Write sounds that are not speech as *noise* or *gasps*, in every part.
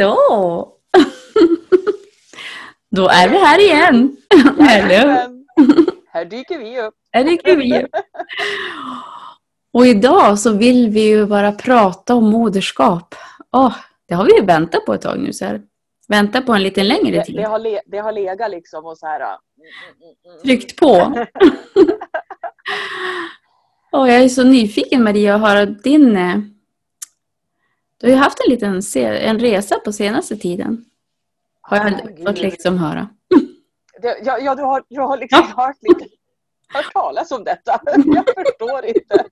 Så! *laughs* Då är vi här igen. Här dyker vi upp. Här dyker vi upp. Och idag så vill vi ju bara prata om moderskap. Åh, det har vi ju väntat på ett tag nu. Så här. Väntat på en lite längre Det, tid. det, har, le, det har legat liksom och så här... mm, mm. Tryckt på. *laughs* Åh, jag är så nyfiken Maria att höra din... Du har ju haft en liten en resa på senaste tiden. Har jag Herregud. fått liksom höra. Det, ja, ja, du har, du har liksom hört lite... Hört talas om detta. *laughs* Jag förstår inte.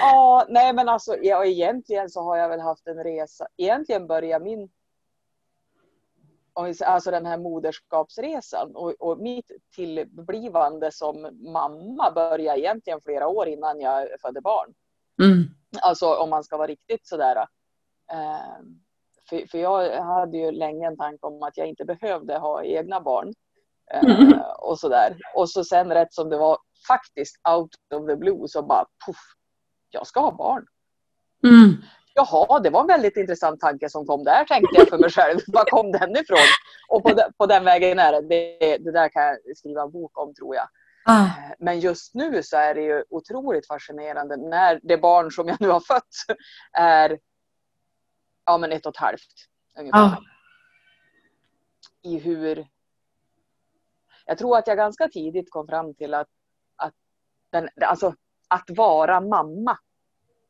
Ja, nej men alltså ja, egentligen så har jag väl haft en resa. Egentligen börjar min alltså den här moderskapsresan och, och mitt tillblivande som mamma började egentligen flera år innan jag födde barn. Mm. Alltså om man ska vara riktigt sådär. Eh, för, för jag hade ju länge en tanke om att jag inte behövde ha egna barn. Eh, Mm. Och sådär. Och så sen rätt som det var faktiskt out of the blue så bara puff. Jag ska ha barn. Mm. Jaha, det var en väldigt intressant tanke som kom där tänkte jag för mig själv. *laughs* Var kom den ifrån? Och på, den, på den vägen är det. det. Det där kan jag skriva en bok om tror jag. Ah. Men just nu så är det ju otroligt fascinerande när det barn som jag nu har fött är ja, men ett och ett halvt. Ungefär. Ah. I hur... Jag tror att jag ganska tidigt kom fram till att, att, den, alltså, att vara mamma,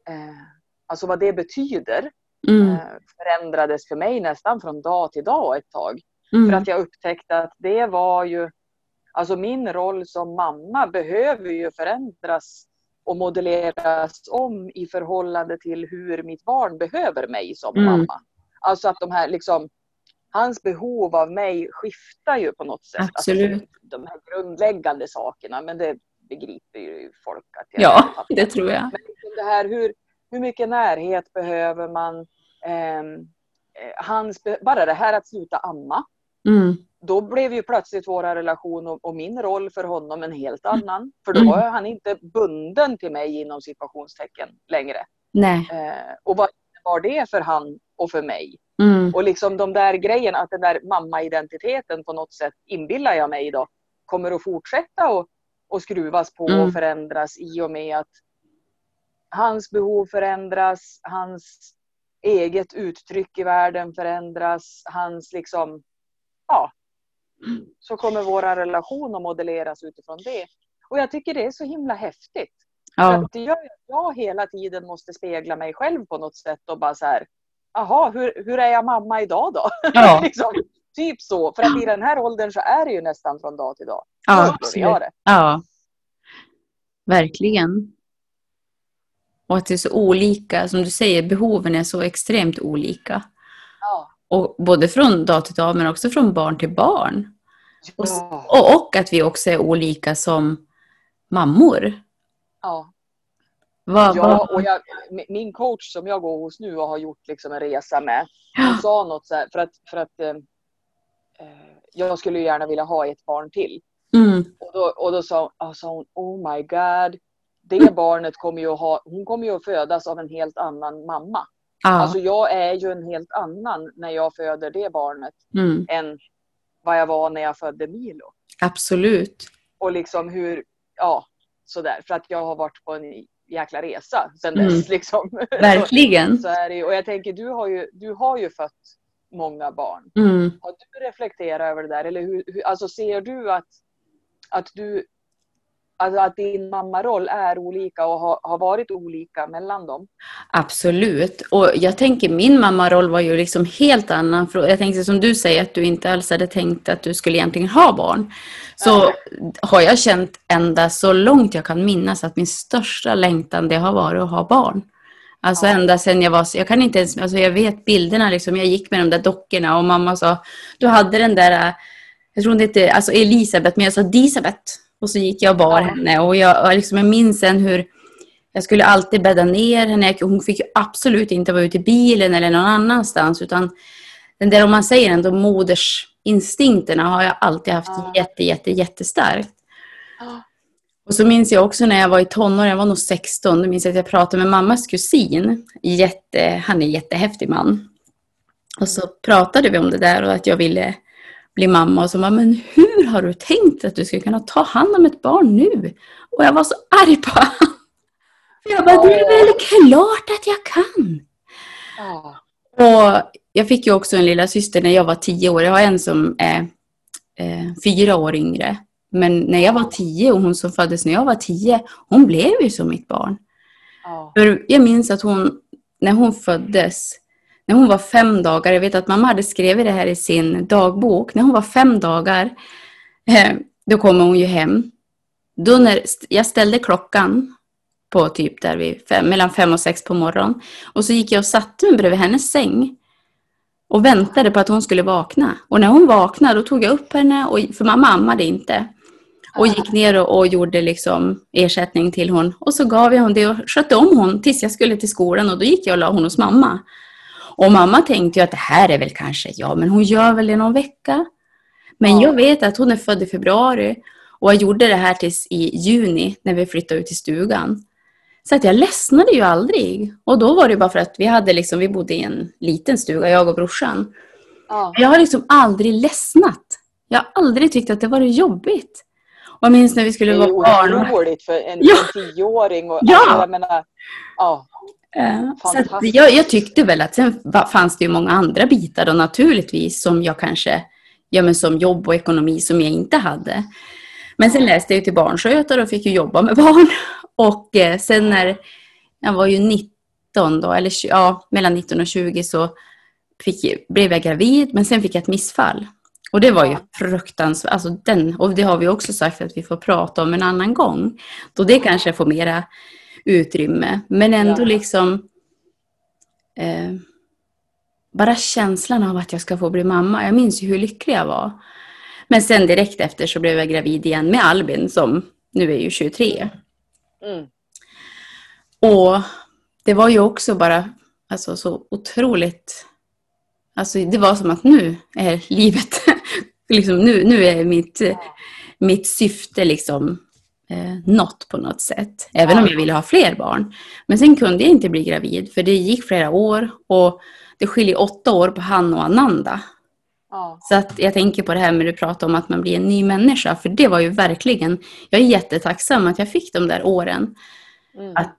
eh, alltså vad det betyder, Mm. eh, förändrades för mig nästan från dag till dag ett tag. För Mm. att jag upptäckte att det var ju, alltså min roll som mamma behöver ju förändras och modelleras om i förhållande till hur mitt barn behöver mig som Mm. mamma. Alltså att de här liksom, hans behov av mig skiftar ju på något sätt. Absolut. Alltså, de här grundläggande sakerna, men det begriper ju folk att jag Ja, fattar. *laughs* det tror jag. Men liksom det här, hur, hur mycket närhet behöver man? Ehm, eh, hans, bara det här att sluta amma. Mm. Då blev ju plötsligt vår relation och, och min roll för honom en helt annan. För då Mm. var han inte bunden till mig inom situationstecken längre. Nej. Eh, och vad var det för han och för mig? Mm. Och liksom de där grejerna, att den där mamma-identiteten på något sätt inbillar jag mig då kommer att fortsätta och, och skruvas på Mm. och förändras i och med att hans behov förändras, hans eget uttryck i världen förändras, hans liksom, ja, så kommer våra relation att modelleras utifrån det. Och jag tycker det är så himla häftigt. För Ja. att det gör att jag hela tiden måste spegla mig själv på något sätt och bara så här, jaha, hur, hur är jag mamma idag då? *laughs* Ja. liksom, typ så. För att i den här åldern så är det ju nästan från dag till dag. Ja, absolut. Ja. Verkligen. Och att det är så olika, som du säger, behoven är så extremt olika. Ja. Och både från dag till dag men också från barn till barn. Ja. och, och att vi också är olika som mammor. ja. Vad, Ja, vad, och jag, mi- min coach som jag går hos nu och har gjort liksom en resa med, hon sa något så här, för att, för att eh, eh, jag skulle ju gärna vilja ha ett barn till. mm, Och då, och då sa, sa hon, oh my god, det barnet kommer ju att ha, hon kommer ju att födas av en helt annan mamma. Ja, Alltså jag är ju en helt annan när jag föder det barnet mm, än vad jag var när jag födde Milo. absolut. Och liksom hur, ja, sådär. För att jag har varit på en jäkla resa sen Mm. dess. *laughs* Liksom. Verkligen. Så är det, och jag tänker, du har ju, du har ju fött många barn. Mm. Har du reflekterat över det där? Eller hur, hur, alltså ser du att, att du Alltså att din mammaroll är olika och har, har varit olika mellan dem. Absolut. Och jag tänker min mammaroll var ju liksom helt annan. Jag tänkte som du säger att du inte alls hade tänkt att du skulle egentligen ha barn. Så har jag känt ända så långt jag kan minnas att min största längtan det har varit att ha barn. Alltså ända sedan jag var, jag kan inte ens, alltså jag vet bilderna liksom, jag gick med de där dockorna och mamma sa, du hade den där, äh, jag tror inte alltså Elisabeth, men jag sa Disabeth. Och så gick jag och bar Ja. henne och jag, liksom, jag minns sen hur jag skulle alltid bädda ner henne. Hon fick ju absolut inte vara ute i bilen eller någon annanstans. Utan den där, om man säger ändå, modersinstinkterna har jag alltid haft Ja. jätte, jätte, jättestarkt. Ja. Och så minns jag också när jag var i tonåren, jag var nog 16, då minns jag att jag pratade med mammas kusin. Jätte, han är en jättehäftig man. Och så pratade vi om det där och att jag ville bli mamma och så bara, men hur har du tänkt att du ska kunna ta hand om ett barn nu? Och jag var så arg på honom. *laughs* Jag bara, det är väl klart att jag kan. Ja. Och jag fick ju också en lilla syster när jag var tio år. Jag har en som är eh, fyra år yngre. Men när jag var tio och hon som föddes när jag var tio, hon blev ju som mitt barn. Ja. För jag minns att hon, när hon föddes, när hon var fem dagar, jag vet att mamma hade skrivit det här i sin dagbok, när hon var fem dagar, eh, då kommer hon ju hem. Då när jag ställde klockan på typ där vid fem, mellan fem och sex på morgonen och så gick jag och satte mig bredvid hennes säng och väntade på att hon skulle vakna. Och när hon vaknade då tog jag upp henne, och, för mamma ammade inte. Och gick ner och, och gjorde liksom ersättning till hon. Och så gav jag hon det och skötte om hon tills jag skulle till skolan och då gick jag och la hon hos mamma. Och mamma tänkte ju att det här är väl kanske, ja men hon gör väl det någon vecka. Men Ja. jag vet att hon är född i februari och jag gjorde det här tills i juni när vi flyttade ut till stugan. Så att jag ledsnade ju aldrig. Och då var det bara för att vi hade liksom, vi bodde i en liten stuga, jag och brorsan. Ja. Jag har liksom aldrig ledsnat. Jag har aldrig tyckt att det var jobbigt. Och jag minns när vi Det skulle är vara ju barn. otroligt för en, Ja. tioåring. Och, Ja. alltså, menar, ja. Eh, Så jag, jag tyckte väl att sen fanns det ju många andra bitar då naturligtvis som jag kanske, ja men som jobb och ekonomi som jag inte hade. Men sen läste jag till barnskötare och fick ju jobba med *laughs* barn. Och eh, sen när jag var ju 19 då, eller ja, mellan 19 och 20 så fick, blev jag gravid, men sen fick jag ett missfall. Och det var ju fruktansvärt, alltså den, och det har vi också sagt att vi får prata om en annan gång. Då det kanske får mera utrymme. Men ändå Ja. liksom eh, bara känslan av att jag ska få bli mamma. Jag minns ju hur lycklig jag var. Men sen direkt efter så blev jag gravid igen med Albin som nu är ju 23. Mm. Och det var ju också bara alltså, så otroligt... Alltså, det var som att nu är livet... *laughs* liksom, nu, nu är mitt, mitt syfte liksom eh, nått på något sätt. Även om jag ville ha fler barn. Men sen kunde jag inte bli gravid för det gick flera år och det skiljer åtta år på han och Ananda. Ja. Så att jag tänker på det här med du pratar om att man blir en ny människa. För det var ju verkligen, jag är jättetacksam att jag fick de där åren. Mm. Att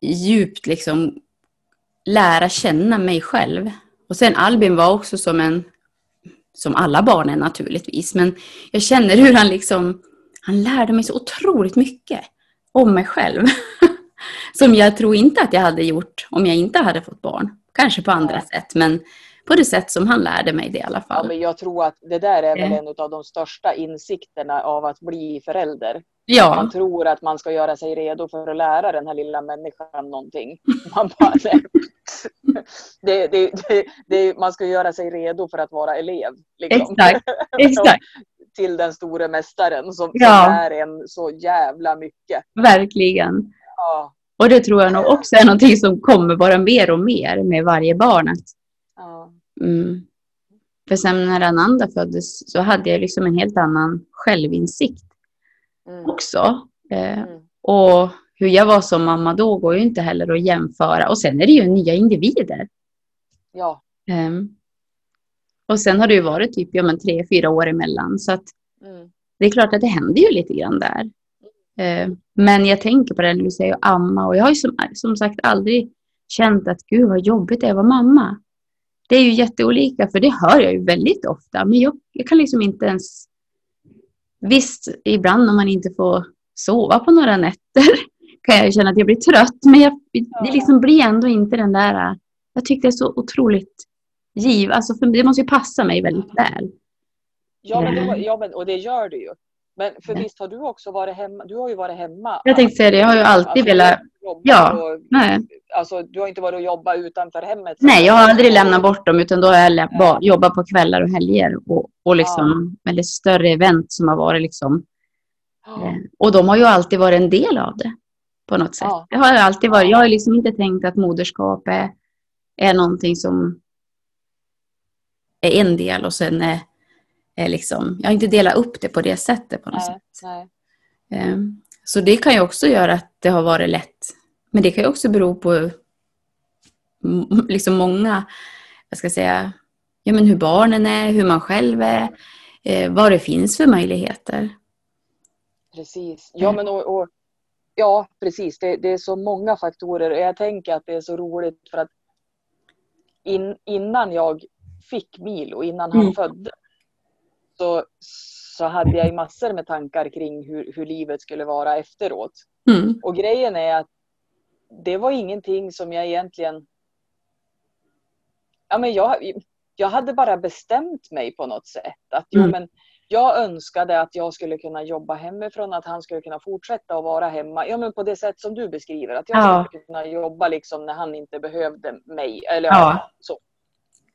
djupt liksom lära känna mig själv. Och sen Albin var också som en, som alla barn är naturligtvis, men jag känner hur han liksom, han lärde mig så otroligt mycket om mig själv. *laughs* som jag tror inte att jag hade gjort om jag inte hade fått barn. Kanske på andra Ja. sätt, men på det sätt som han lärde mig det i alla Ja, fall. men jag tror att det där är väl Ja. en av de största insikterna av att bli förälder. Ja, Man tror att man ska göra sig redo för att lära den här lilla människan någonting. *laughs* Man, bara, *laughs* det, det, det, man ska göra sig redo för att vara elev. Liksom. exakt. exakt. Till den store mästaren som, Ja. som är en så jävla mycket. Verkligen. Ja, Och det tror jag nog också är någonting som kommer bara mer och mer med varje barn. Ja, mm. För sen när Ananda föddes så hade jag liksom en helt annan självinsikt mm, också. Eh, mm, och hur jag var som mamma då går ju inte heller att jämföra. Och sen är det ju nya individer. ja, Ehm, och sen har det ju varit typ ja, men tre, fyra år emellan. Så att mm, det är klart att det händer ju lite grann där. Eh, men jag tänker på det när du säger amma. Och jag har ju som, som sagt aldrig känt att gud vad jobbigt det är att vara mamma. Det är ju jätteolika, för det hör jag ju väldigt ofta. Men jag, jag kan liksom inte ens... Visst, ibland om man inte får sova på några nätter *laughs* kan jag känna att jag blir trött. Men jag, det liksom blir ändå inte den där... Jag tycker det är så otroligt giv. Alltså för det måste ju passa mig väldigt väl. ja, men Mm. det, ja men, och det gör det ju. Men för Mm. visst har du också varit hemma? Du har ju varit hemma. Jag tänkte säga det, jag har ju alltid Alltså, velat... Ja, och- Nej. Alltså, du har inte varit och jobbat utanför hemmet? Nej, jag har aldrig lämnat bort dem utan då har jag ba- jobbat på kvällar och helger och, och liksom väldigt större event som har varit liksom. Ja. Eh, och de har ju alltid varit en del av det på något sätt. Ja. Det har jag alltid varit. Jag har liksom inte tänkt att moderskap är, är någonting som är en del och sen är, är liksom, jag har inte delat upp det på det sättet på något Nej, sätt. nej. Eh, Så det kan ju också göra att det har varit lätt. Men det kan ju också bero på liksom många, jag ska säga, ja, men hur barnen är, hur man själv är, eh, vad det finns för möjligheter. Precis. Ja, men och, och ja, precis. Det, det, är så många faktorer. Jag tänker att det är så roligt för att in, innan jag fick Milo, innan han mm. föddes, så, så hade jag massor med tankar kring hur, hur livet skulle vara efteråt. Mm. Och grejen är att det var ingenting som jag egentligen... Ja, men jag, jag hade bara bestämt mig på något sätt. Att jo, mm. men jag önskade att jag skulle kunna jobba hemifrån, att han skulle kunna fortsätta att vara hemma. Ja, men på det sätt som du beskriver. Att jag ja. skulle kunna jobba liksom när han inte behövde mig. Eller ja. så.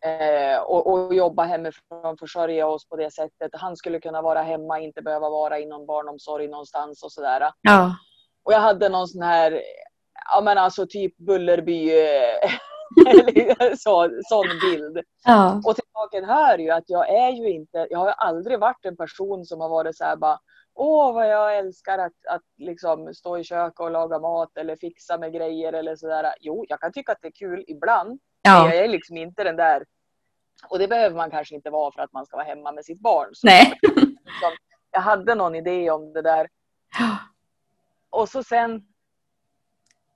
Eh, och, och, jobba hemifrån, försörja oss på det sättet. Han skulle kunna vara hemma, inte behöva vara inom barnomsorg någonstans och sådär. Ja. Och jag hade någon sån här, ja men alltså typ Bullerby, *laughs* så, sån bild. Ja. Och till saken hör ju att jag är ju inte, jag har aldrig varit en person som har varit så här bara Åh vad jag älskar att, att liksom stå i kök och laga mat eller fixa med grejer eller sådär. Jo, jag kan tycka att det är kul ibland. Ja. Men jag är liksom inte den där. Och det behöver man kanske inte vara för att man ska vara hemma med sitt barn. Så Nej. *laughs* Liksom, jag hade någon idé om det där. *gasps* Och så sen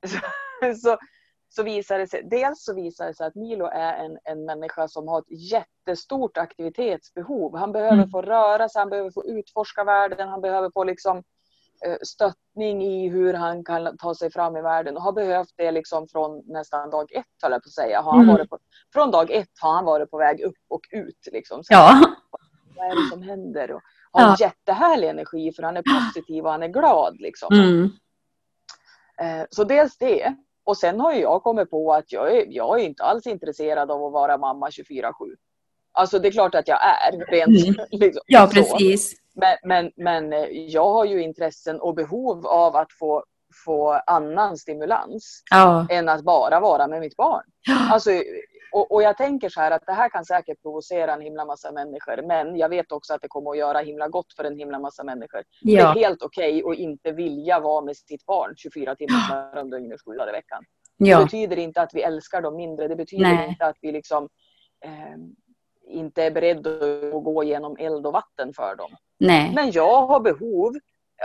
så, *laughs* så, så visar det sig, dels så visar det sig att Milo är en, en människa som har ett jättestort aktivitetsbehov. Han behöver mm. få röra sig, han behöver få utforska världen, han behöver få liksom stöttning i hur han kan ta sig fram i världen och har behövt det liksom från nästan dag ett, höll jag på att säga. Har han mm. varit på, från dag ett har han varit på väg upp och ut. Liksom. Så ja. Vad är det som händer? Och har ja. jättehärlig energi för han är positiv och han är glad. Liksom. Mm. Eh, så dels det. Och sen har jag kommit på att jag är, jag är inte alls intresserad av att vara mamma 24-7. Alltså det är klart att jag är. Rent, mm. *laughs* liksom, ja, precis. Men, men, men eh, jag har ju intressen och behov av att få, få annan stimulans ja. än att bara vara med mitt barn. Alltså, och, och, jag tänker så här att det här kan säkert provocera en himla massa människor. Men jag vet också att det kommer att göra himla gott för en himla massa människor. Ja. Det är helt okej okay att inte vilja vara med sitt barn 24 timmar om dygnet, sju dagar i veckan. Ja. Det betyder inte att vi älskar dem mindre. Det betyder Nej. inte att vi liksom eh, inte är beredda att gå genom eld och vatten för dem. Nej. Men jag har behov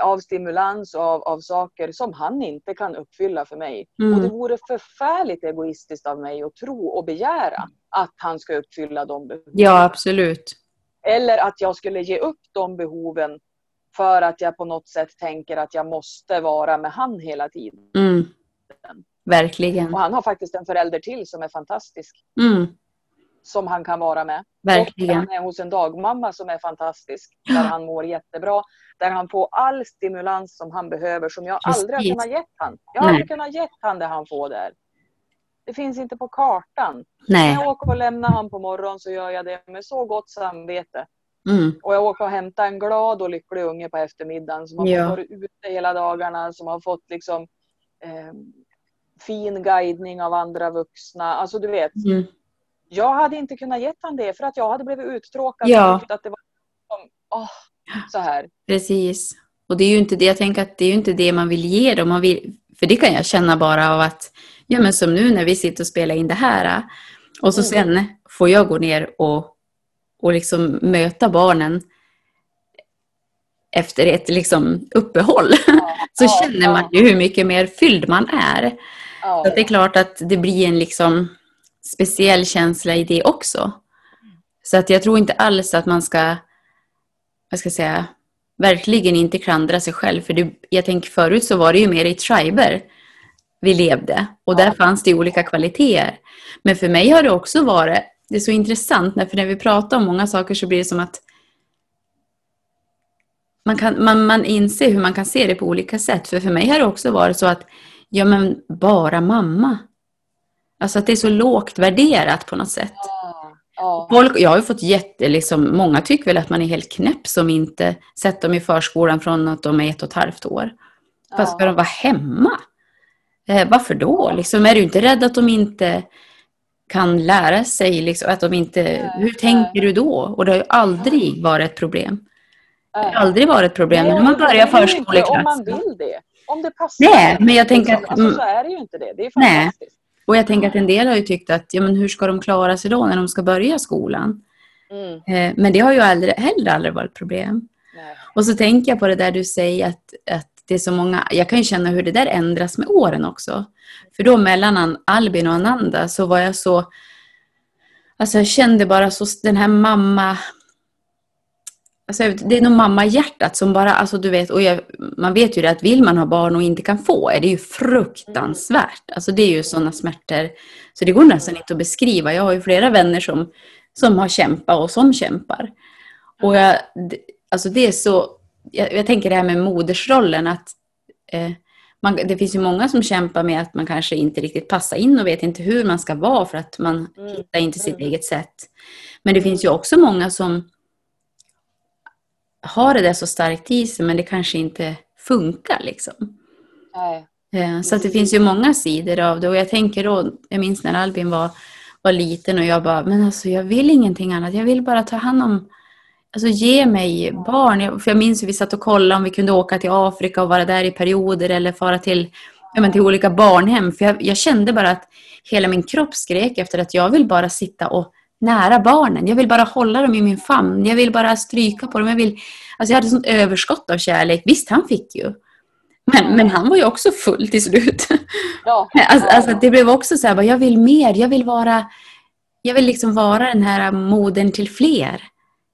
av stimulans av, av saker som han inte kan uppfylla för mig. Mm. Och det vore förfärligt egoistiskt av mig att tro och begära att han ska uppfylla de behoven. Ja, absolut. Eller att jag skulle ge upp de behoven för att jag på något sätt tänker att jag måste vara med han hela tiden. Mm. Verkligen. Och han har faktiskt en förälder till som är fantastisk. Mm som han kan vara med. Verkligen. Och han är hos en dagmamma som är fantastisk. Där han mår jättebra. Där han får all stimulans som han behöver som jag Precis. aldrig har kunnat ge han. Jag har aldrig kunnat ge han det han får där. Det finns inte på kartan. Nej. När jag åker och lämnar han på morgonen så gör jag det med så gott samvete. Mm. Och jag åker och hämtar en glad och lycklig unge på eftermiddagen som har ja. varit ute hela dagarna, som har fått liksom eh, fin guidning av andra vuxna. Alltså du vet, mm jag hade inte kunnat ge honom det för att jag hade blivit uttråkad. Ja. Att det var som, åh, så här. Precis. Och det är ju inte det, jag tänker att det är ju inte det man vill ge dem. Man vill, för det kan jag känna bara av att, ja men som nu när vi sitter och spelar in det här. Och så mm. sen får jag gå ner och, och liksom möta barnen efter ett liksom uppehåll. *laughs* Ja, så ja, känner man ju hur mycket mer fylld man är. Ja, så det är klart att det blir en liksom speciell känsla i det också. Så att jag tror inte alls att man ska, vad ska jag säga, verkligen inte klandra sig själv. För det, jag tänker förut så var det ju mer i triber vi levde. Och där fanns det olika kvaliteter. Men för mig har det också varit, det är så intressant, för när vi pratar om många saker så blir det som att man, kan, man, man inser hur man kan se det på olika sätt. För för mig har det också varit så att, ja men bara mamma. Alltså att det är så lågt värderat på något sätt. Ja, ja. Folk, jag har ju fått jätte, liksom, många tycker väl att man är helt knäpp som inte sätter dem i förskolan från att de är ett och ett halvt år. Fast ska de vara hemma? Eh, varför då? Liksom, är du inte rädd att de inte kan lära sig? Liksom, att de inte, nej, hur tänker nej. du då? Och det har ju aldrig varit ett problem. Det har aldrig varit ett problem nej, när man börjar förskoleklass. Om man vill det. Om det passar. Nej, men jag tänker liksom. att... Alltså, så är det ju inte det. Det är fantastiskt. Och jag tänker att en del har ju tyckt att ja, men hur ska de klara sig då när de ska börja skolan? Mm. Eh, men det har ju aldrig, heller aldrig varit problem. Nej. Och så tänker jag på det där du säger att, att det är så många, jag kan ju känna hur det där ändras med åren också. För då mellan An- Albin och Ananda så var jag så, alltså jag kände bara så, den här mamma, alltså det är nog mammahjärtat som bara, alltså du vet, och jag, man vet ju det att vill man ha barn och inte kan få är det ju fruktansvärt. Alltså det är ju sådana smärtor, så det går nästan inte att beskriva. Jag har ju flera vänner som, som har kämpat och som kämpar. Och jag, det- alltså det är så, jag, jag tänker det här med modersrollen att eh, man, det finns ju många som kämpar med att man kanske inte riktigt passar in och vet inte hur man ska vara för att man Mm. hittar inte sitt Mm. eget sätt. Men det finns ju också många som har det där så starkt i sig men det kanske inte funkar liksom. Nej. Eh, Så att det finns ju många sidor av det och jag tänker då, jag minns när Albin var, var liten och jag bara, men alltså jag vill ingenting annat, jag vill bara ta hand om, alltså ge mig barn. Jag- För jag minns hur vi satt och kollade om vi kunde åka till Afrika och vara där i perioder eller fara till, ja, men till olika barnhem. För jag, jag kände bara att hela min kropp skrek efter att jag vill bara sitta och nära barnen. Jag vill bara hålla dem i min famn. Jag vill bara stryka på dem. Jag, vill, alltså jag hade sånt överskott av kärlek. Visst, han fick ju. Men, men han var ju också full till slut. Ja. *laughs* Alltså, alltså det blev också så här, jag vill mer, jag vill vara, jag vill liksom vara den här modern till fler.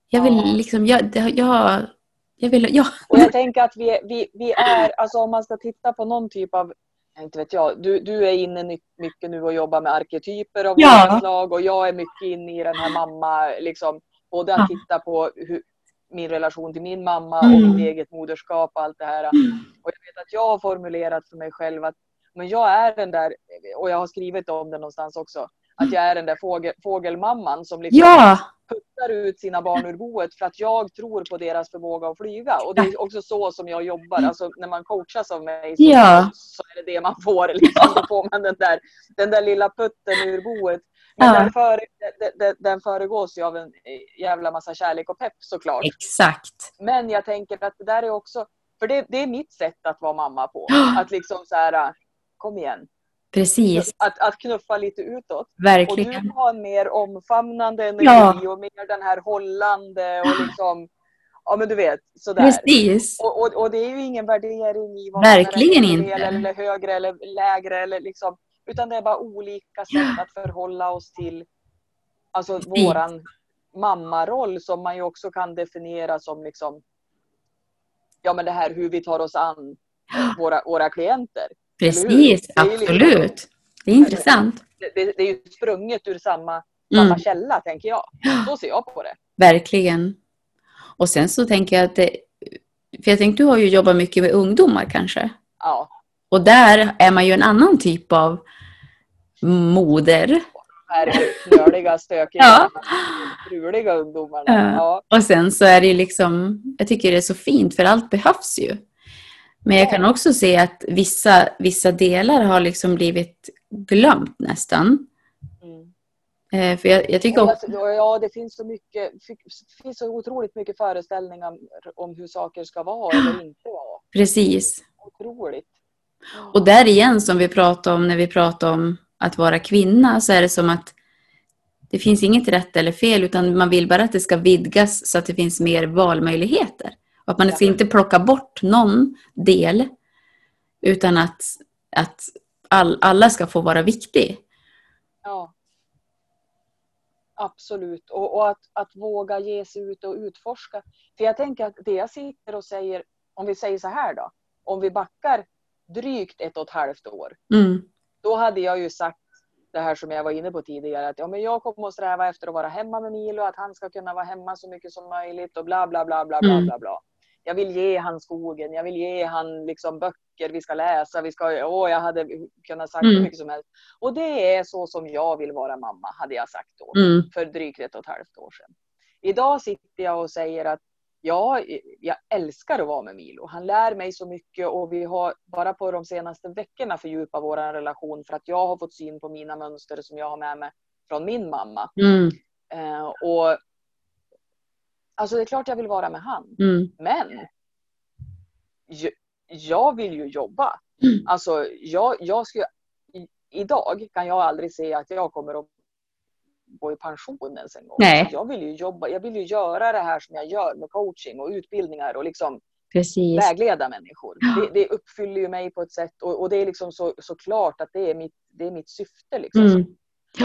Jag vill liksom, jag, jag, jag vill, ja. Och jag tänker att vi, vi, vi är, alltså om man ska titta på någon typ av, inte vet jag, du, du är inne mycket nu och jobbar med arketyper av Ja. slag och jag är mycket inne i den här mamma, liksom, både att titta på hur, min relation till min mamma Mm. och mitt eget moderskap och allt det här. Och jag vet att jag har formulerat för mig själv att men jag är den där, och jag har skrivit om det någonstans också, att jag är den där fågel, fågelmamman som liksom Ja, puttar ut sina barn ur boet för att jag tror på deras förmåga att flyga. Och det är också så som jag jobbar. Alltså när man coachas av mig så, Ja. så är det det man får. Liksom. Då får man den där, den där lilla putten ur boet. Men Ja. den, före, den, den, föregås ju av en jävla massa kärlek och pepp såklart. exakt. Men jag tänker att det där är också, för det, det är mitt sätt att vara mamma på. Att liksom så här, kom igen. Precis, Att, att knuffa lite utåt. Och du verkligen. har en mer omfamnande energi Ja. och mer den här hållande och liksom, ja men du vet, sådär. Precis. Och, och, och det är ju ingen värdering i vad Verkligen man är inte. eller högre eller lägre eller liksom, utan det är bara olika sätt att förhålla oss till alltså Precis. våran mammaroll som man ju också kan definiera som liksom ja men det här hur vi tar oss an våra, våra klienter. Precis, Det ju liksom- absolut. Det är intressant. Det, det, är ju sprunget ur samma, Mm. samma källa tänker jag. Så ser jag på det. Verkligen. Och sen så tänker jag att det, för jag tänkte du har ju jobbat mycket med ungdomar kanske. Ja. Och där är man ju en annan typ av moder. knöliga, stökiga, *laughs* Ja. struliga ungdomarna. Ja. Ja. Och sen så är det liksom, jag tycker det är så fint för allt behövs ju. Men jag kan också se att vissa, vissa delar har liksom blivit glömt nästan. Mm. Eh, För jag, jag tycker också, jag- Ja, det finns så mycket, finns så otroligt mycket föreställningar om hur saker ska vara eller *gasps* inte vara. precis. Otroligt. Och där igen som vi pratade om när vi pratade om att vara kvinna så är det som att det finns inget rätt eller fel utan man vill bara att det ska vidgas så att det finns mer valmöjligheter. Att man ska inte plocka bort någon del utan att, att all, alla ska få vara viktig. Ja. Absolut. Och, och att, att våga ge sig ut och utforska. För jag tänker att det jag sitter och säger, om vi säger så här då. Om vi backar drygt ett och ett halvt år. Mm. Då hade jag ju sagt det här som jag var inne på tidigare. Att ja, men jag kommer att sträva efter att vara hemma med Milo. Att han ska kunna vara hemma så mycket som möjligt. Och bla bla bla bla bla Mm. bla. bla. Jag vill ge han skogen. Jag vill ge han liksom böcker vi ska läsa. Vi ska, åh, jag hade kunnat sagt Mm. hur mycket som helst. Och det är så som jag vill vara mamma. Hade jag sagt då Mm. för drygt ett och ett halvt år sedan. Idag sitter jag och säger att ja, jag älskar att vara med Milo. Han lär mig så mycket och vi har bara på de senaste veckorna fördjupat vår relation för att jag har fått syn på mina mönster som jag har med mig från min mamma. Mm. Eh, och Alltså det är klart jag vill vara med han. Mm. Men jag vill ju jobba. Mm. Alltså jag, jag skulle idag kan jag aldrig se att jag kommer att gå i pension ens en gång. Nej. Jag vill ju jobba, jag vill ju göra det här som jag gör med coaching och utbildningar och liksom Precis. vägleda människor. Det, det uppfyller ju mig på ett sätt och, och det är liksom så, så klart att det är mitt, det är mitt syfte. Liksom. Mm.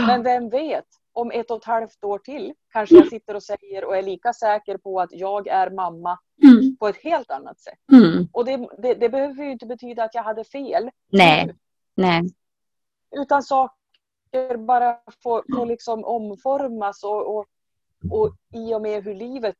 Men vem vet, om ett och ett halvt år till kanske jag sitter och säger och är lika säker på att jag är mamma Mm. på ett helt annat sätt. Mm. Och det, det, det behöver ju inte betyda att jag hade fel. Nej. Nej. Utan saker bara får, får liksom omformas och, och, och i och med hur livet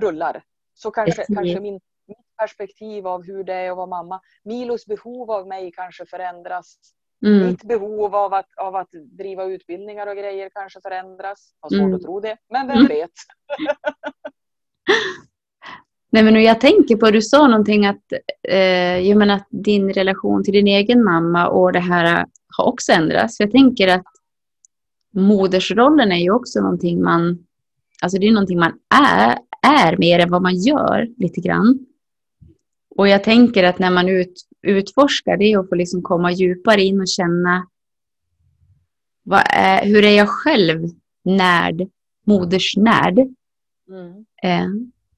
rullar så kanske, Precis. kanske min, mitt perspektiv av hur det är att vara mamma, Milos behov av mig kanske förändras. Mm. Mitt behov av att, av att driva utbildningar och grejer kanske förändras. Har svårt Mm. att tro det, men vem Mm. vet? *laughs* Nej, men jag tänker på, du sa någonting att, eh, jag menar att din relation till din egen mamma och det här har också ändrats. Jag tänker att modersrollen är ju också någonting man, alltså det är någonting man är, är mer än vad man gör lite grann. Och jag tänker att när man ut, utforskar det och får liksom komma djupare in och känna är, hur är jag själv närd, modersnärd? Mm. eh,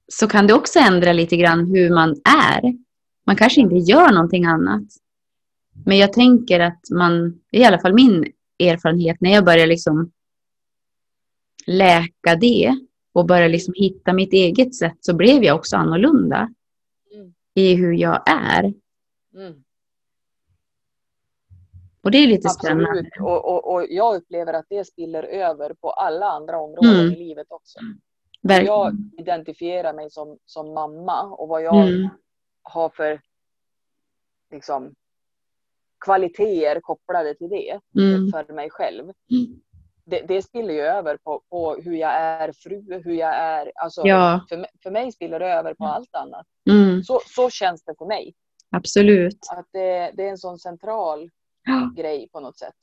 så kan det också ändra lite grann hur man är. Man kanske inte gör någonting annat. Men jag tänker att man, i alla fall min erfarenhet, när jag börjar liksom läka det och börjar liksom hitta mitt eget sätt så blev jag också annorlunda Mm. i hur jag är. Mm. Och det är lite spännande. Absolut. Och, och, och jag upplever att det spiller över på alla andra områden Mm. i livet också. Verk- Jag identifierar mig som, som mamma och vad jag Mm. har för liksom, kvaliteter kopplade till det Mm. för mig själv. Mm. Det, det spiller ju över på, på hur jag är fru, hur jag är... Alltså, Ja, för, för mig spiller det över på allt annat. mm, Så, så känns det för mig. Absolut. Att det, det är en sån central Ja. grej på något sätt.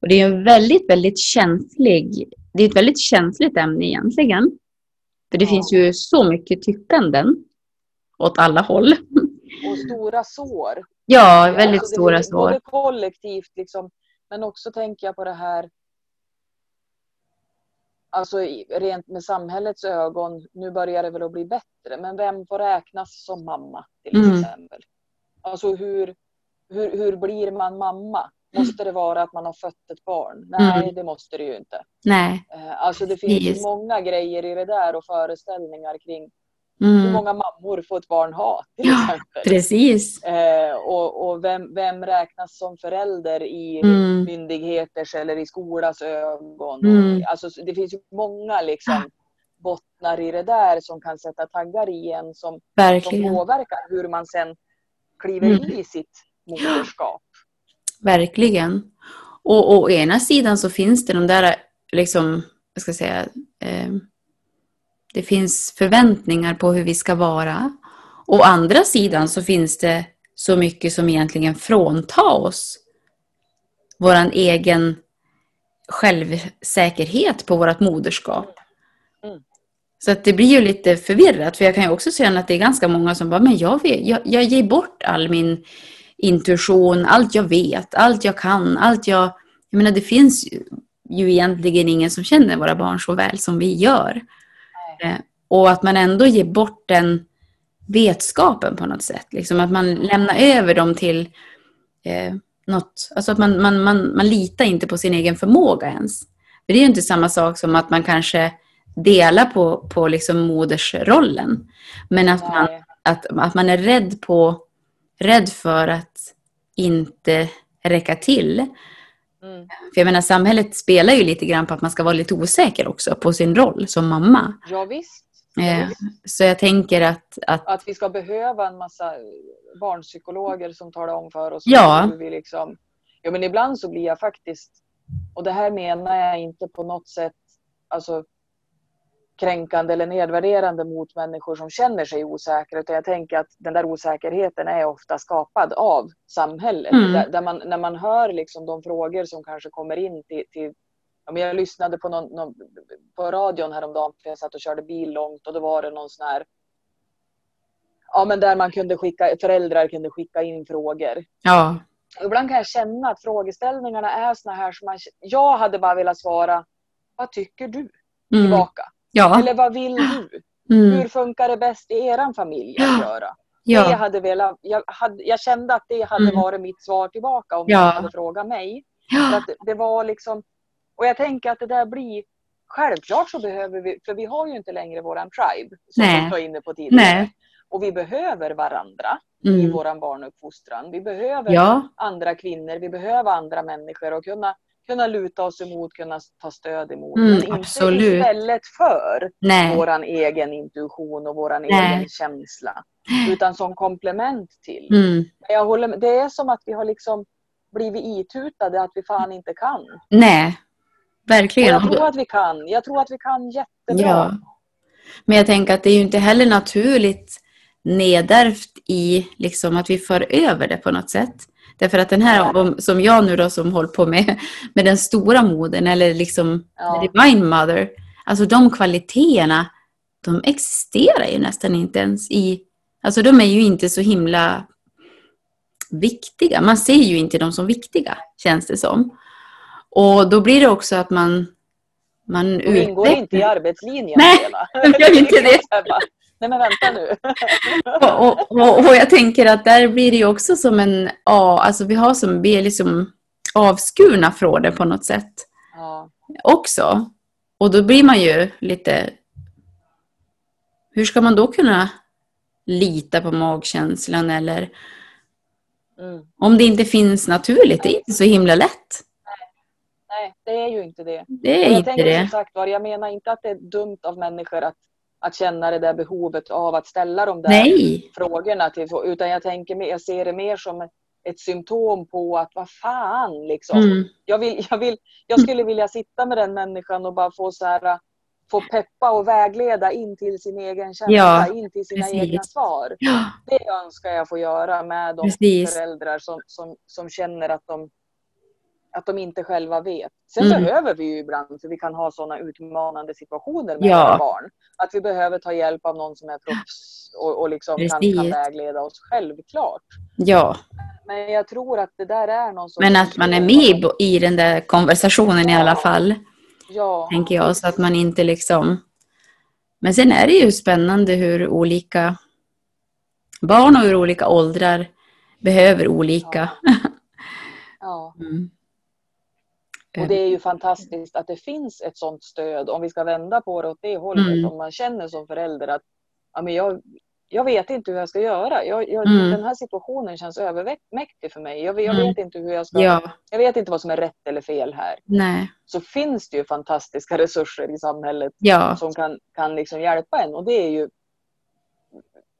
Och det är en väldigt, väldigt känslig, det är ett väldigt känsligt ämne egentligen. För det Ja. finns ju så mycket tyckanden åt alla håll. Och stora sår. Ja, väldigt Alltså, stora finns Både sår. kollektivt liksom, men också tänker jag på det här Alltså rent med samhällets ögon, nu börjar det väl att bli bättre, men vem får räknas som mamma till Mm. Alltså hur, hur, hur blir man mamma? Måste det vara att man har fött ett barn? Nej, Mm. det måste det ju inte. Nej. Eh, Alltså det finns ju Precis. många grejer i det där och föreställningar kring hur Mm. många mammor får ett barn ha till Ja, exempel. Precis. Eh, och och vem, vem räknas som förälder i Mm. myndigheters eller i skolas ögon? Mm. Alltså, det finns ju många liksom, bottnar i det där som kan sätta taggar i en som, som påverkar hur man sen kliver Mm. i sitt moderskap. Verkligen. Och, och å ena sidan så finns det de där, liksom, jag ska säga, eh, det finns förväntningar på hur vi ska vara. Å andra sidan så finns det så mycket som egentligen fråntar oss våran egen självsäkerhet på vårt moderskap. Mm. Så att det blir ju lite förvirrat, för jag kan ju också känna att det är ganska många som bara, men jag, vet, jag, jag ger bort all min intuition, allt jag vet, allt jag kan, allt jag... Jag menar, det finns ju, egentligen ingen som känner våra barn så väl som vi gör. Eh, och att man ändå ger bort den vetskapen på något sätt. Liksom att man lämnar över dem till eh, något, alltså att man, man, man, man litar inte på sin egen förmåga ens. För det är ju inte samma sak som att man kanske delar på, på liksom modersrollen. Men att man, att, att man är rädd, på, rädd för att inte räcka till. Mm. För jag menar, samhället spelar ju lite grann på att man ska vara lite osäker också på sin roll som mamma. Ja, visst. Ja, Eh, så jag tänker att, att Att vi ska behöva en massa barnpsykologer som talar om för oss Ja. hur vi liksom... Ja, men ibland så blir jag faktiskt... Och det här menar jag inte på något sätt alltså, kränkande eller nedvärderande mot människor som känner sig osäkra. Utan jag tänker att den där osäkerheten är ofta skapad av samhället. Mm. Där, där man, när man hör liksom de frågor som kanske kommer in till... till jag lyssnade på, någon, någon, på radion häromdagen för jag satt och körde bil långt och då var det någon sån här Ja men där man kunde skicka, föräldrar kunde skicka in frågor. ja, ibland kan jag känna att frågeställningarna är såna här som man, jag hade bara velat svara, vad tycker du? Mm. Ja. Eller vad vill du? Mm. Hur funkar det bäst i er familj att göra? Det Ja. hade velat, jag, hade, jag kände att det hade Mm. varit mitt svar tillbaka om Ja. någon hade frågat mig. Ja. att det, det var liksom, och jag tänker att det där blir, självklart så behöver vi, för vi har ju inte längre våran tribe, som Nej. du var inne på tidigare. Nej. Och vi behöver varandra i Mm. våran barnuppfostran. Vi behöver Ja. andra kvinnor, vi behöver andra människor och kunna, kunna luta oss emot, kunna ta stöd emot. Mm, men inte absolut. istället för Nej. våran egen intuition och våran Nej. egen känsla. Utan som komplement till. Mm. Jag håller, med- det är som att vi har liksom blivit itutade att vi fan inte kan. Och Nej. Verkligen. jag tror att vi kan. Jag tror att vi kan jättebra. Ja. Men jag tänker att det är ju inte heller naturligt nedärvt i liksom att vi för över det på något sätt. Därför att den här, om- som jag nu då som håller på med, med den stora modern eller liksom Ja. divine mother. Alltså de kvaliteterna, de existerar ju nästan inte ens i, alltså de är ju inte så himla viktiga. Man ser ju inte dem som viktiga, känns det som. Och då blir det också att man, man De ingår inte i arbetslinjen. Nej, de gör inte det. Nej men vänta nu. och, och, och, jag tänker att där blir det ju också som en, ja, alltså vi har som, vi är liksom avskurna från det på något sätt Ja. också. Och då blir man ju lite, hur ska man då kunna lita på magkänslan eller Mm. om det inte finns naturligt, det är inte så himla lätt. Nej, det är ju inte det. Det är jag inte tänker som det. sagt var, jag menar inte att det är dumt av människor att, att känna det där behovet av att ställa de där Nej, frågorna. Till, utan jag, tänker, jag ser det mer som ett, ett symptom på att vad fan liksom. mm, Jag, vill, jag, vill, jag skulle vilja sitta med den människan och bara få så här få peppa och vägleda in till sin egen känsla, Ja, in till sina precis. egna svar. ja, Det önskar jag få göra med de Precis. föräldrar som, som, som känner att de, att de inte själva vet. Sen Mm. behöver vi ju ibland, för vi kan ha sådana utmanande situationer med Ja. våra barn, att vi behöver ta hjälp av någon som är proffs och, och liksom kan, kan vägleda oss, självklart. ja. Men jag tror att det där är någon sorts Men att man är med i, den där konversationen i alla fall. Ja, tänker jag, så att man inte liksom... Men sen är det ju spännande hur olika barn och hur olika åldrar behöver olika. ja. *laughs* Mm. Och det är ju fantastiskt att det finns ett sånt stöd om vi ska vända på det åt det hållet. Mm. Om man känner som förälder att ja, men jag, jag vet inte hur jag ska göra. Jag, jag, Mm. Den här situationen känns övermäktig för mig. Jag, jag Mm. vet inte hur jag ska... Ja, Jag vet inte vad som är rätt eller fel här. nej, Så finns det ju fantastiska resurser i samhället ja, som kan, kan liksom hjälpa en. Och det är ju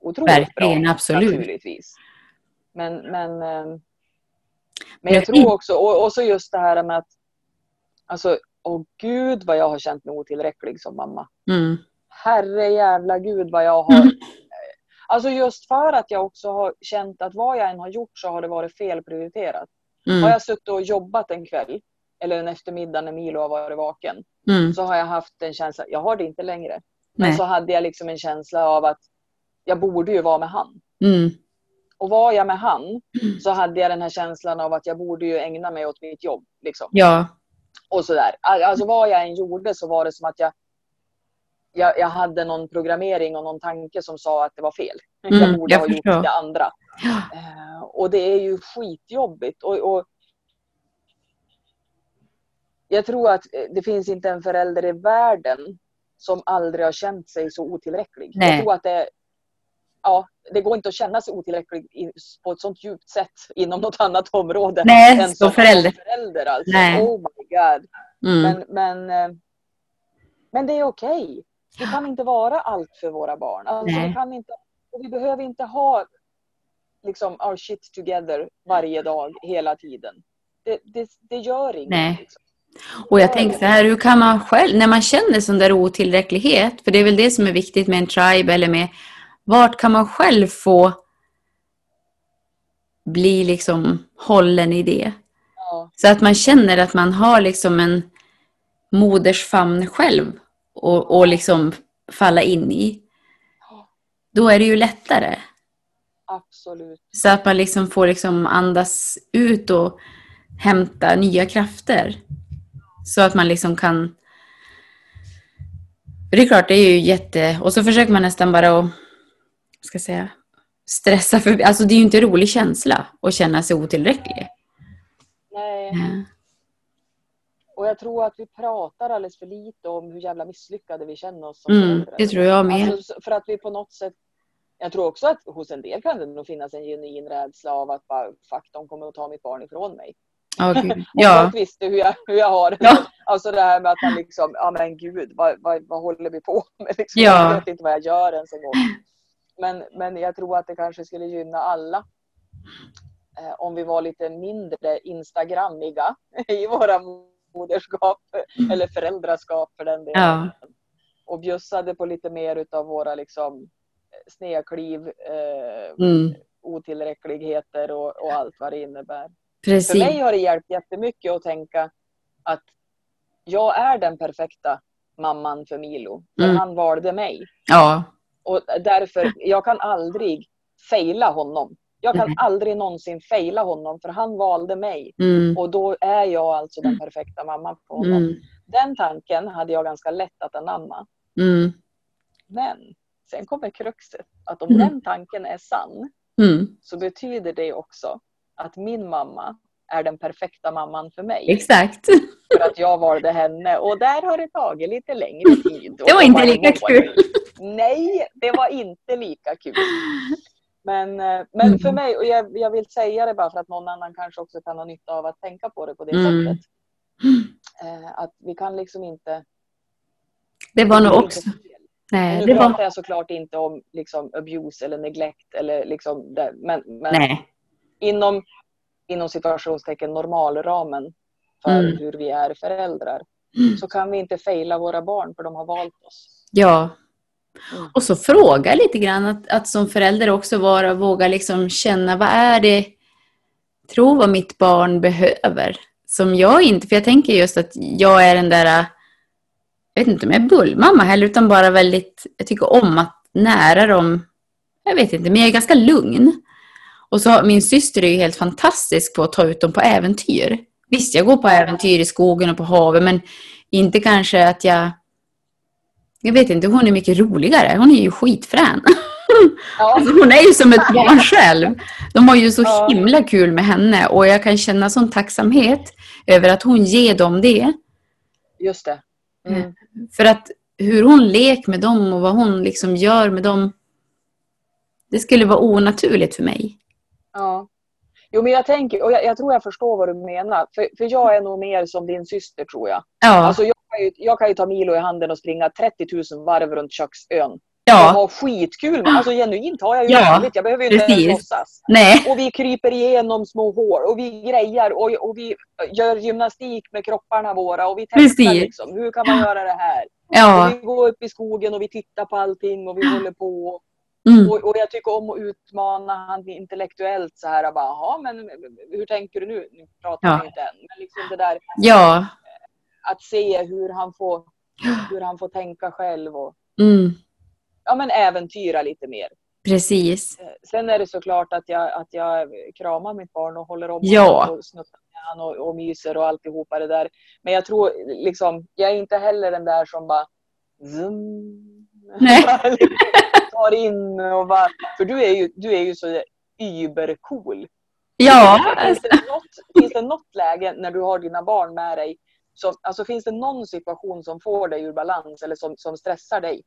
otroligt Verkligen, bra. absolut. Naturligtvis. Men, men, eh, men jag tror också, och, och så just det här med att Alltså, åh gud vad jag har känt mig otillräcklig som mamma. mm. Herre jävla gud vad jag har... *laughs* Alltså just för att jag också har känt att vad jag än har gjort så har det varit felprioriterat. Har Mm. jag suttit och jobbat en kväll eller en eftermiddag när Milo har varit vaken Mm. så har jag haft en känsla, jag har det inte längre, men Nej. så hade jag liksom en känsla av att jag borde ju vara med han. Mm. Och var jag med han så hade jag den här känslan av att jag borde ju ägna mig åt mitt jobb. Liksom. Ja, Och sådär. Alltså vad jag än gjorde så var det som att jag, jag, jag hade någon programmering och någon tanke som sa att det var fel. Mm, jag borde jag ha förstår. gjort det andra. Ja. Eh, och det är ju skitjobbigt. Och, och jag tror att eh, det finns inte en förälder i världen som aldrig har känt sig så otillräcklig. Nej. Jag tror att det, ja, det går inte att känna sig otillräcklig på ett sånt djupt sätt inom något annat område. Nej, än som förälder. förälder alltså. Nej. Oh my god. mm. Men, men, eh, men det är okej. Vi kan inte vara allt för våra barn. Alltså, Nej. vi, kan inte, och vi behöver inte ha liksom, our shit together varje dag, hela tiden. Det, det, det gör inget. Nej. Liksom. Och jag tänker så här, hur kan man själv, när man känner sån där otillräcklighet, för det är väl det som är viktigt med en tribe eller med, vart kan man själv få bli liksom hållen i det? Ja, Så att man känner att man har liksom en moders famn själv och, och liksom falla in i. Då är det ju lättare. Absolut. Så att man liksom får liksom andas ut och hämta nya krafter. Så att man liksom kan... Det är klart, det är ju jätte... Och så försöker man nästan bara att, ska säga, stressa förbi. Alltså det är ju inte en rolig känsla att känna sig otillräcklig. Nej. Ja. Och jag tror att vi pratar alldeles för lite om hur jävla misslyckade vi känner oss som Mm, föräldrar. det tror jag med. Alltså, för att vi på något sätt jag tror också att hos en del kan det nog finnas en genuin rädsla av att bara, fuck, de kommer att ta mitt barn ifrån mig. Ja. *laughs* Om ja. folk visste hur jag, hur jag har det. Ja. Alltså det här med att man liksom, ja men gud, vad, vad, vad håller vi på med? Liksom, Ja. Jag vet inte vad jag gör ens en gång. Men, men jag tror att det kanske skulle gynna alla. Eh, om vi var lite mindre instagrammiga *laughs* i våra moderskap eller föräldraskap för den delen. Ja. Och bjussade på lite mer utav våra liksom snedkliv, eh, Mm, otillräckligheter och, och allt vad det innebär. För mig precis. har det hjälpt jättemycket att tänka att jag är den perfekta mamman för Milo. För Mm. han valde mig. Ja. Och därför, jag kan aldrig fejla honom. Jag kan Nej. aldrig någonsin fejla honom för han valde mig. Mm, Och då är jag alltså den perfekta mamman för honom. mm, Den tanken hade jag ganska lätt att anamma. mm, Men sen kommer kruxet. Att om Mm. den tanken är sann mm. så betyder det också att min mamma är den perfekta mamman för mig. Exakt. För att jag valde henne. Och där har det tagit lite längre tid. *laughs* Det var inte lika kul. *laughs* Nej, det var inte lika kul. Men, eh, men Mm. för mig, och jag, jag vill säga det bara för att någon annan kanske också kan ha nytta av att tänka på det på det Mm. sättet. Eh, att vi kan liksom inte... Det var nog också... Nej, Nu det pratar var... jag såklart inte om liksom abuse eller neglect eller liksom det, men, men inom, inom situationstecken normalramen för Mm. hur vi är föräldrar Mm. så kan vi inte fejla våra barn för de har valt oss. Ja. Mm. Och så fråga lite grann att, att som förälder också vara, våga liksom känna vad är det, tro vad mitt barn behöver. Som jag inte, för jag tänker just att jag är den där, jag vet inte om jag är bullmamma heller, utan bara väldigt, jag tycker om att nära dem, jag vet inte, men jag är ganska lugn. Och så min syster är ju helt fantastisk på att ta ut dem på äventyr. Visst, jag går på äventyr i skogen och på havet, men inte kanske att jag jag vet inte, hon är mycket roligare. Hon är ju skitfrän. Ja, *laughs* Alltså, hon är ju som ett barn själv. De har ju så Ja. himla kul med henne och jag kan känna sån tacksamhet över att hon ger dem det. just det. Mm. För att hur hon leker med dem och vad hon liksom gör med dem, det skulle vara onaturligt för mig. Ja. Jo, men jag tänker, och jag, jag tror jag förstår vad du menar. För, för jag är nog mer som din syster tror jag. Ja, Alltså jag kan, ju, jag kan ju ta Milo i handen och springa 30 000 varv runt köksön. Och ja, ha skitkul med. Alltså genuint har jag ju Ja, roligt. Jag behöver ju inte ens låtsas. nej, Och vi kryper igenom små hår och vi grejar och, och vi gör gymnastik med kropparna våra och vi testar liksom. Hur kan man göra det här? ja, Och vi går upp i skogen och vi tittar på allting och vi håller på. mm, Och, och jag tycker om att utmana han intellektuellt så här. Bara, men hur tänker du nu? Nu pratar Ja. vi inte än. Men liksom det där ja, att se hur han får, *gasps* hur han får tänka själv och mm, ja, men äventyra lite mer. precis. Eh, Sen är det såklart att jag, att jag kramar mitt barn och håller om Ja. och snuttar med honom och, och myser och alltihopa det där. Men jag tror liksom, jag är inte heller den där som bara zoom, Nej. *laughs* tar in och bara, för du är ju, du är ju så übercool. Ja, Finns det, något, finns det något läge när du har dina barn med dig, som, alltså finns det någon situation som får dig ur balans eller som, som stressar dig?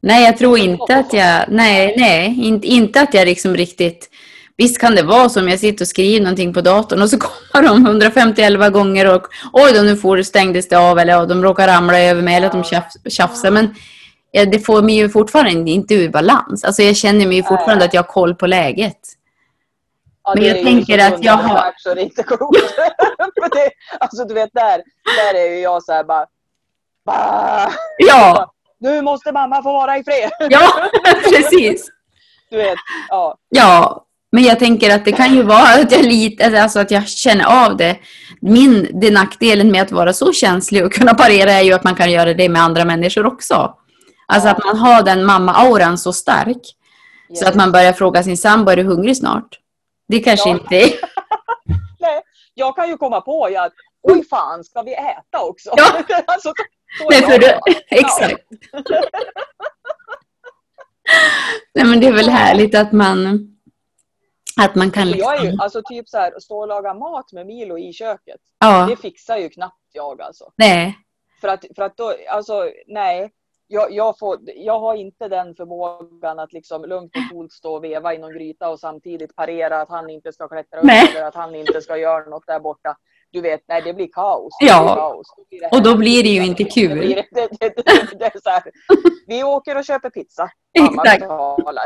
Nej, jag tror inte att jag... Nej, nej. Inte, inte att jag liksom riktigt... Visst kan det vara som jag sitter och skriver någonting på datorn och så *laughs* kommer de 151 gånger och oj då, nu får, stängdes det av eller de råkar ramla över mig eller att de tjafs, tjafsar. Men ja, det får mig ju fortfarande inte ur balans. Alltså jag känner mig fortfarande att jag har koll på läget. Ja, Men jag tänker så att jag har- Så det är inte klokt. *laughs* Det, alltså du vet där, där är ju jag så här bara, bara Ja, *laughs* Nu måste mamma få vara i fred. *laughs* ja precis. Du vet, ja. Ja, men jag tänker att det kan ju vara att jag, lite, alltså att jag känner av det. Min, det nackdelen med att vara så känslig och kunna parera är ju att man kan göra det med andra människor också. Alltså att man har den mamma-auran så stark. Så att man börjar fråga sin sambo, är du hungrig snart? Det kanske Ja. inte är... *laughs* Nej, jag kan ju komma på att oj fan, ska vi äta också? Ja. *laughs* alltså, så, så Nej, för jag. du... *laughs* Exakt. Nej, men det är väl härligt att man... Att man kan Så jag är ju, liksom... alltså typ så här, stå och laga mat med Milo i köket. Ja, Det fixar ju knappt jag alltså. nej. För att, för att då, alltså nej. Jag, jag, får, jag har inte den förmågan att liksom lugnt och coolt stå och veva i någon gryta och samtidigt parera att han inte ska klättra upp Nej. eller att han inte ska göra något där borta. Du vet, nej det blir kaos. Ja. Blir kaos. Blir Och då blir det ju inte kul. det, det, det, vi åker och köper pizza. Mamma Exakt. betalar.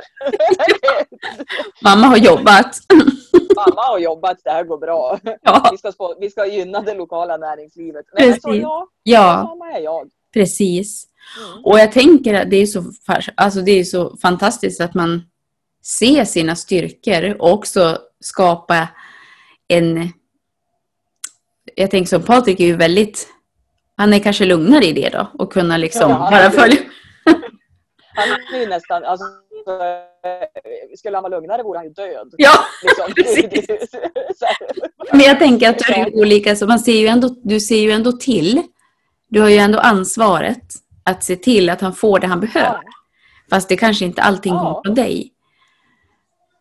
*laughs* Mamma har jobbat. *laughs* Mamma har jobbat, det här går bra. Ja, Vi ska, spå- vi ska gynna det lokala näringslivet. Nej, men så, Precis. ja, ja mamma är jag. precis. Mm. Och jag tänker att det är, så, alltså det är så fantastiskt att man ser sina styrkor och också skapa en... Jag tänker som Patrik är ju väldigt... Han är kanske lugnare i det då och kunna liksom Ja, bara följa... *laughs* Han är ju nästan, alltså, skulle han vara lugnare vore han ju död. Ja, *laughs* Liksom. *laughs* precis. Men jag tänker att du är olika, så man ser ju ändå, du ser ju ändå till. Du har ju ändå ansvaret att se till att han får det han behöver. Ja, Fast det kanske inte allting Ja. kommer på dig.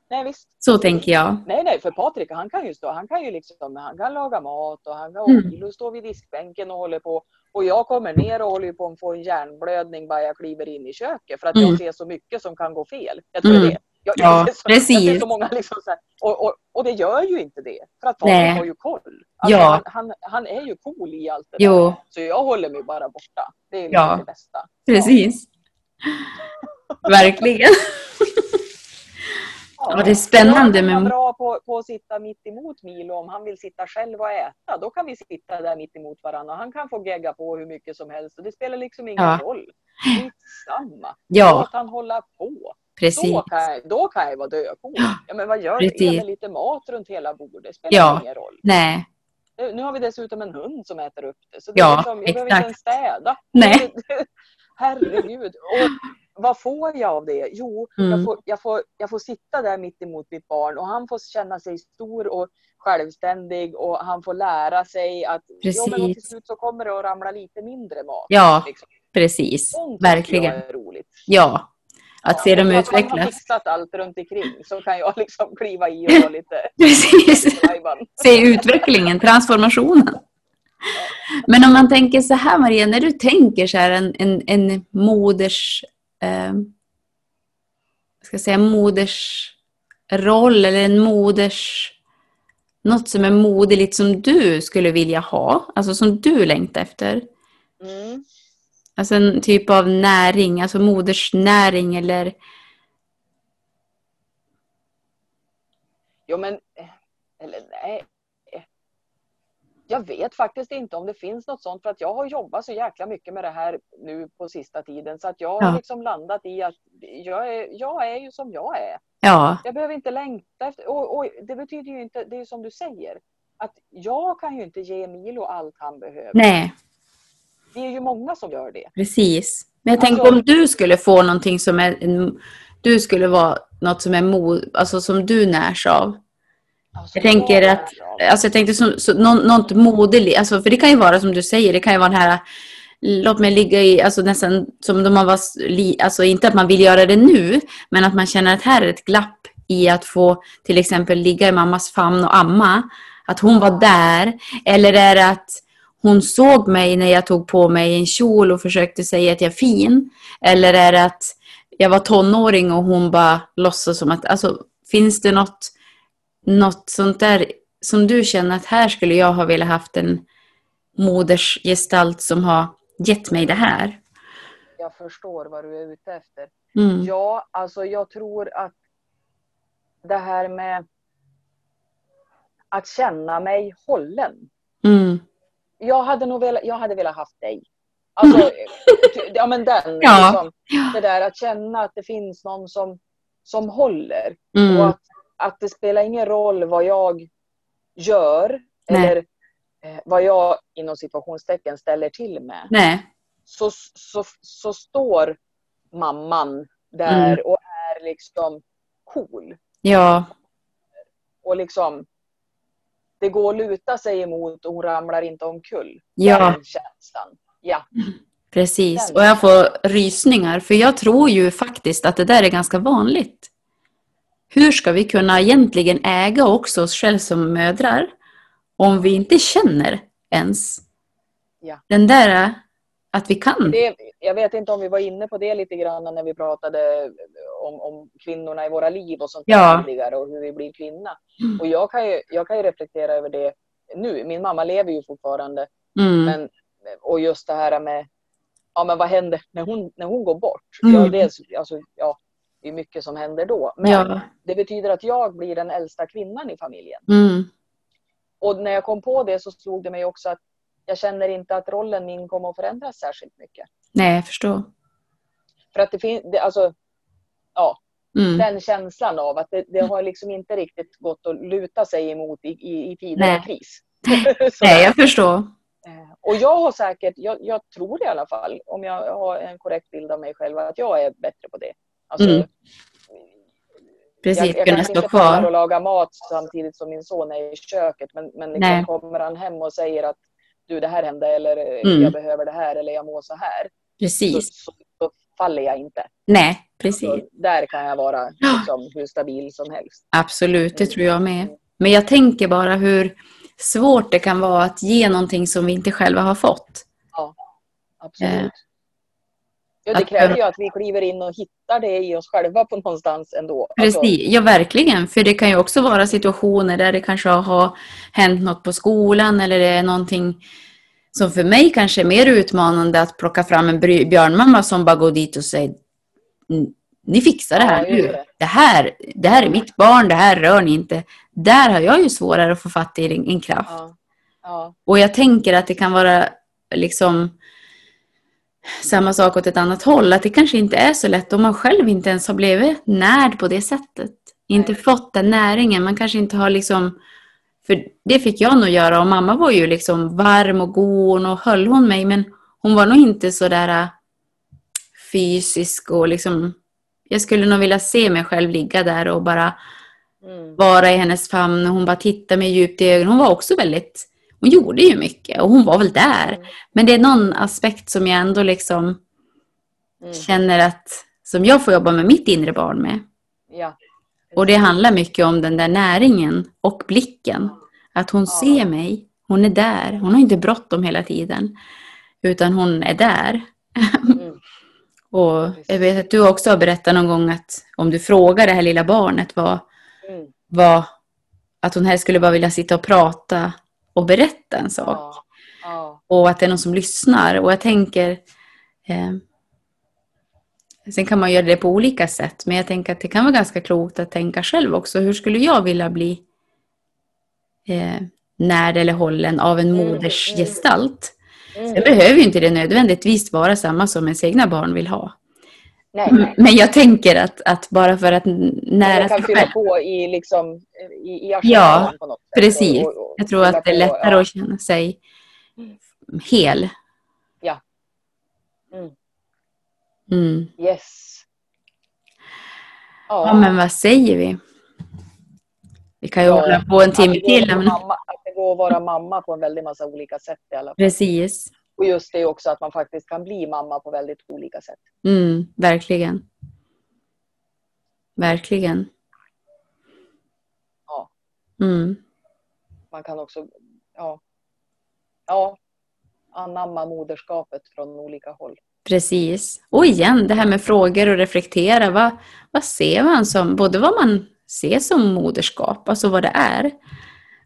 nej visst. Så tänker jag. Nej, nej, för Patrik han kan ju stå, han kan ju liksom, han kan laga mat och han kan Mm. mm. och stå vid diskbänken och håller på. Och jag kommer ner och håller på att få en hjärnblödning bara jag kliver in i köket för att Mm. jag ser så mycket som kan gå fel. Jag tror Mm. det. Jag, Ja, jag, så, jag precis. ser så många liksom så här, och, och, och det gör ju inte det. För att Patrik har ju koll. Alltså, Ja. han, han, han är ju cool i allt det där. Jo, Så jag håller mig bara borta. Det är liksom Ja. det bästa. precis. Verkligen. Ja, det är spännande Jag kan vara med... bra på, på att sitta mitt emot Milo om han vill sitta själv och äta. Då kan vi sitta där mitt emot varandra och han kan få gegga på hur mycket som helst. Och det spelar liksom ingen Ja. roll. Skitsamma. Ja, Låt han hålla på. Precis. Då kan, jag, då kan jag vara döcool. Ja, men vad gör Precis. mig lite mat runt hela bordet. Det spelar Ja. ingen roll. Nej, Nu nu har vi dessutom en hund som äter upp det. Så det Ja, liksom, jag behöver inte ens städa. Nej. *laughs* Herregud. Och vad får jag av det? Jo, Mm. jag, får, jag, får, jag får sitta där mitt emot mitt barn och han får känna sig stor och självständig och han får lära sig att jo, men till Precis. slut så kommer det att ramla lite mindre mat. Ja, Liksom. precis. Sånt Verkligen. Jag är roligt. Ja, att se dem och att Han har utvecklas. fixat allt runt omkring så kan jag *laughs* liksom kliva i och ha lite *laughs* Precis. *laughs* Se utvecklingen, transformationen. Men om man tänker så här Maria, när du tänker så här en, en, en moders, eh, ska jag säga, moders roll eller en moders, något som är moderligt som du skulle vilja ha, alltså som du längtar efter. Mm. Alltså en typ av näring, alltså modersnäring eller Jo men, eh, eller nej. Jag vet faktiskt inte om det finns något sånt för att jag har jobbat så jäkla mycket med det här nu på sista tiden så att jag har Ja. liksom landat i att jag är, jag är ju som jag är. ja, Jag behöver inte längta efter, och, och det betyder ju inte, det är som du säger, att jag kan ju inte ge Milo allt han behöver. nej, Det är ju många som gör det. precis. Men jag Alltså- tänker om du skulle få någonting som är du skulle vara något som är mod, alltså som du närs av. Alltså, Jag tänker att- Alltså jag tänkte så, så, nå- något moderligt, alltså för det kan ju vara som du säger, det kan ju vara den här Låt mig ligga i, alltså nästan som de man var, alltså inte att man vill göra det nu, men att man känner att här är ett glapp i att få till exempel ligga i mammas famn och amma. Att hon var där. Eller är det att hon såg mig när jag tog på mig en kjol och försökte säga att jag är fin? Eller är det att jag var tonåring och hon bara låtsas som att, alltså finns det något, något sånt där som du känner att här skulle jag ha velat haft en modersgestalt som har gett mig det här? Jag förstår vad du är ute efter. Mm. Ja, alltså jag tror att det här med att känna mig hållen. Mm. Jag hade nog velat, jag hade velat haft dig. Alltså, *laughs* ja men den, Ja. liksom, det där att känna att det finns någon som, som håller. Och Mm. att, att det spelar ingen roll vad jag gör Nej. eller eh, vad jag inom situationstecken ställer till med. Nej. så, så, så står mamman där Mm. och är liksom cool. Ja, Och liksom, det går att luta sig emot och hon ramlar inte omkull. Ja. Den känslan. Ja. precis. Och jag får rysningar, för jag tror ju faktiskt att det där är ganska vanligt. Hur ska vi kunna egentligen äga också oss själva som mödrar om vi inte känner ens Ja. den där att vi kan? Det, jag vet inte om vi var inne på det lite grann när vi pratade om, om kvinnorna i våra liv och sånt Ja. tidigare och hur vi blir kvinna. Mm. Och jag kan, ju, jag kan ju reflektera över det nu. Min mamma lever ju fortfarande. Mm. Men, och just det här med, ja men vad händer när hon, när hon går bort? Mm. Ja, dels, alltså, ja, det är mycket som händer då. Men Ja. det betyder att jag blir den äldsta kvinnan i familjen. Mm. Och när jag kom på det så slog det mig också att jag känner inte att rollen min kommer att förändras särskilt mycket. Nej, jag förstår. För att det finns, alltså, ja, Mm. den känslan av att det, det har liksom inte riktigt gått att luta sig emot i, i, i tider av kris. *laughs* Nej, jag förstår. Eh, Och jag har säkert, jag, jag tror i alla fall, om jag har en korrekt bild av mig själv, att jag är bättre på det. Alltså, Mm. Precis, jag, jag kunna stå kvar. och laga mat samtidigt som min son är i köket, men, men liksom kommer han hem och säger att du det här hände eller Mm. jag behöver det här eller jag mår så här, så, Precis. så, så faller jag inte. Nej, precis. Så där kan jag vara *gasps* liksom, hur stabil som helst. Absolut, det tror jag med. Men jag tänker bara hur svårt det kan vara att ge någonting som vi inte själva har fått. Absolut. Eh, Ja, det kräver ju att vi kliver in och hittar det i oss själva på någonstans ändå. Alltså, Precis, ja verkligen. För det kan ju också vara situationer där det kanske har hänt något på skolan eller det är någonting som för mig kanske är mer utmanande att plocka fram en björnmamma som bara går dit och säger "N- ni fixar det här Ja, nu. det. Det här, det här är mitt barn, det här rör ni inte. Där har jag ju svårare att få fatt i en, en kraft. ja, ja, Och jag tänker att det kan vara liksom samma sak åt ett annat håll. Att det kanske inte är så lätt om man själv inte ens har blivit närd på det sättet. Inte fått den näringen. Man kanske inte har liksom... För det fick jag nog göra och mamma var ju liksom varm och god och höll hon mig. Men hon var nog inte så där äh, fysisk och liksom... Jag skulle nog vilja se mig själv ligga där och bara mm, vara i hennes famn och hon bara tittade mig djupt i ögonen. Hon var också väldigt, hon gjorde ju mycket och hon var väl där. mm, Men det är någon aspekt som jag ändå liksom mm, känner att, som jag får jobba med mitt inre barn med. ja. Och det handlar mycket om den där näringen och blicken. Att hon Ja. ser mig, hon är där. Hon har inte bråttom hela tiden. Utan hon är där. Mm, *laughs* Och jag vet att du också har berättat någon gång att om du frågar det här lilla barnet vad, mm, var att hon helst skulle bara vilja sitta och prata och berätta en sak. ja, ja, Och att det är någon som lyssnar. Och jag tänker... Eh, sen kan man göra det på olika sätt. Men jag tänker att det kan vara ganska klokt att tänka själv också. Hur skulle jag vilja bli eh, närd eller hållen av en Mm, modersgestalt? mm. Det behöver ju inte det nödvändigtvis vara samma som ens egna barn vill ha. Nej, nej. Men jag tänker att, att bara för att nära sig fylla själv. på i, liksom, i, i Ja, på något sätt. precis. Och- och- Jag tror att det är på, lättare ja. att känna sig hel. Mm. Mm. Yes. Ja, men vad säger vi? Vi kan ju Ja, hålla på en timme till. att det går att vara mamma på en väldigt massa olika sätt i alla fall. Precis. Och just det också att man faktiskt kan bli mamma på väldigt olika sätt. Mm, verkligen. Verkligen. Ja. Mm. Man kan också ja, ja, anamma moderskapet från olika håll. Precis. Och igen, det här med frågor och reflektera. Vad, vad ser man som, både vad man ser som moderskap, alltså vad det är,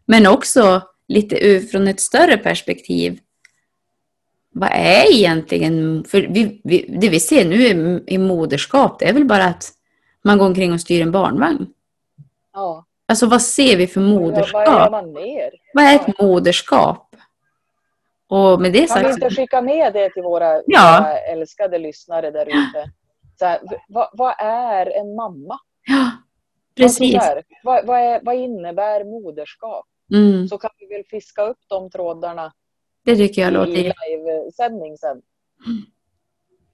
men också lite ur, från ett större perspektiv. Vad är egentligen, för vi, vi, det vi ser nu i, i moderskap, det är väl bara att man går omkring och styr en barnvagn. Ja. Alltså vad ser vi för Vad moderskap? Vad mer? Vad är ett moderskap? Och med det Kan vi sagt... inte skicka med det till våra, Ja. våra älskade lyssnare där ute? V- vad, vad är en mamma? Ja, precis. Alltså vad, vad, är, vad innebär moderskap? Mm, Så kan vi väl fiska upp de trådarna det tycker jag i låter... livesändning sen.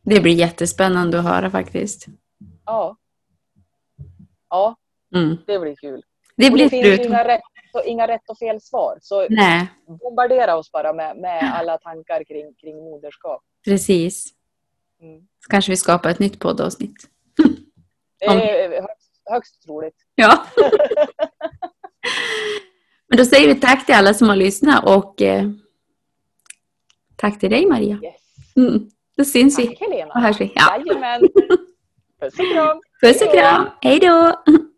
Det blir jättespännande att höra faktiskt. Ja. Ja, Mm. Det blir kul. Det Och blir det finns inga rätt, och inga rätt och fel svar. Så Nej, bombardera oss bara med, med alla tankar kring, kring moderskap. precis. Mm. Så kanske vi skapar ett nytt poddavsnitt. Det är högst, högst troligt. Ja. *laughs* Men då säger vi tack till alla som har lyssnat och eh, tack till dig Maria. Yes. Mm. Då syns vi Tack Helena. och hörs vi. Ja. Jajamän. *laughs* Puss och kram. Puss och kram. Hej då! *laughs*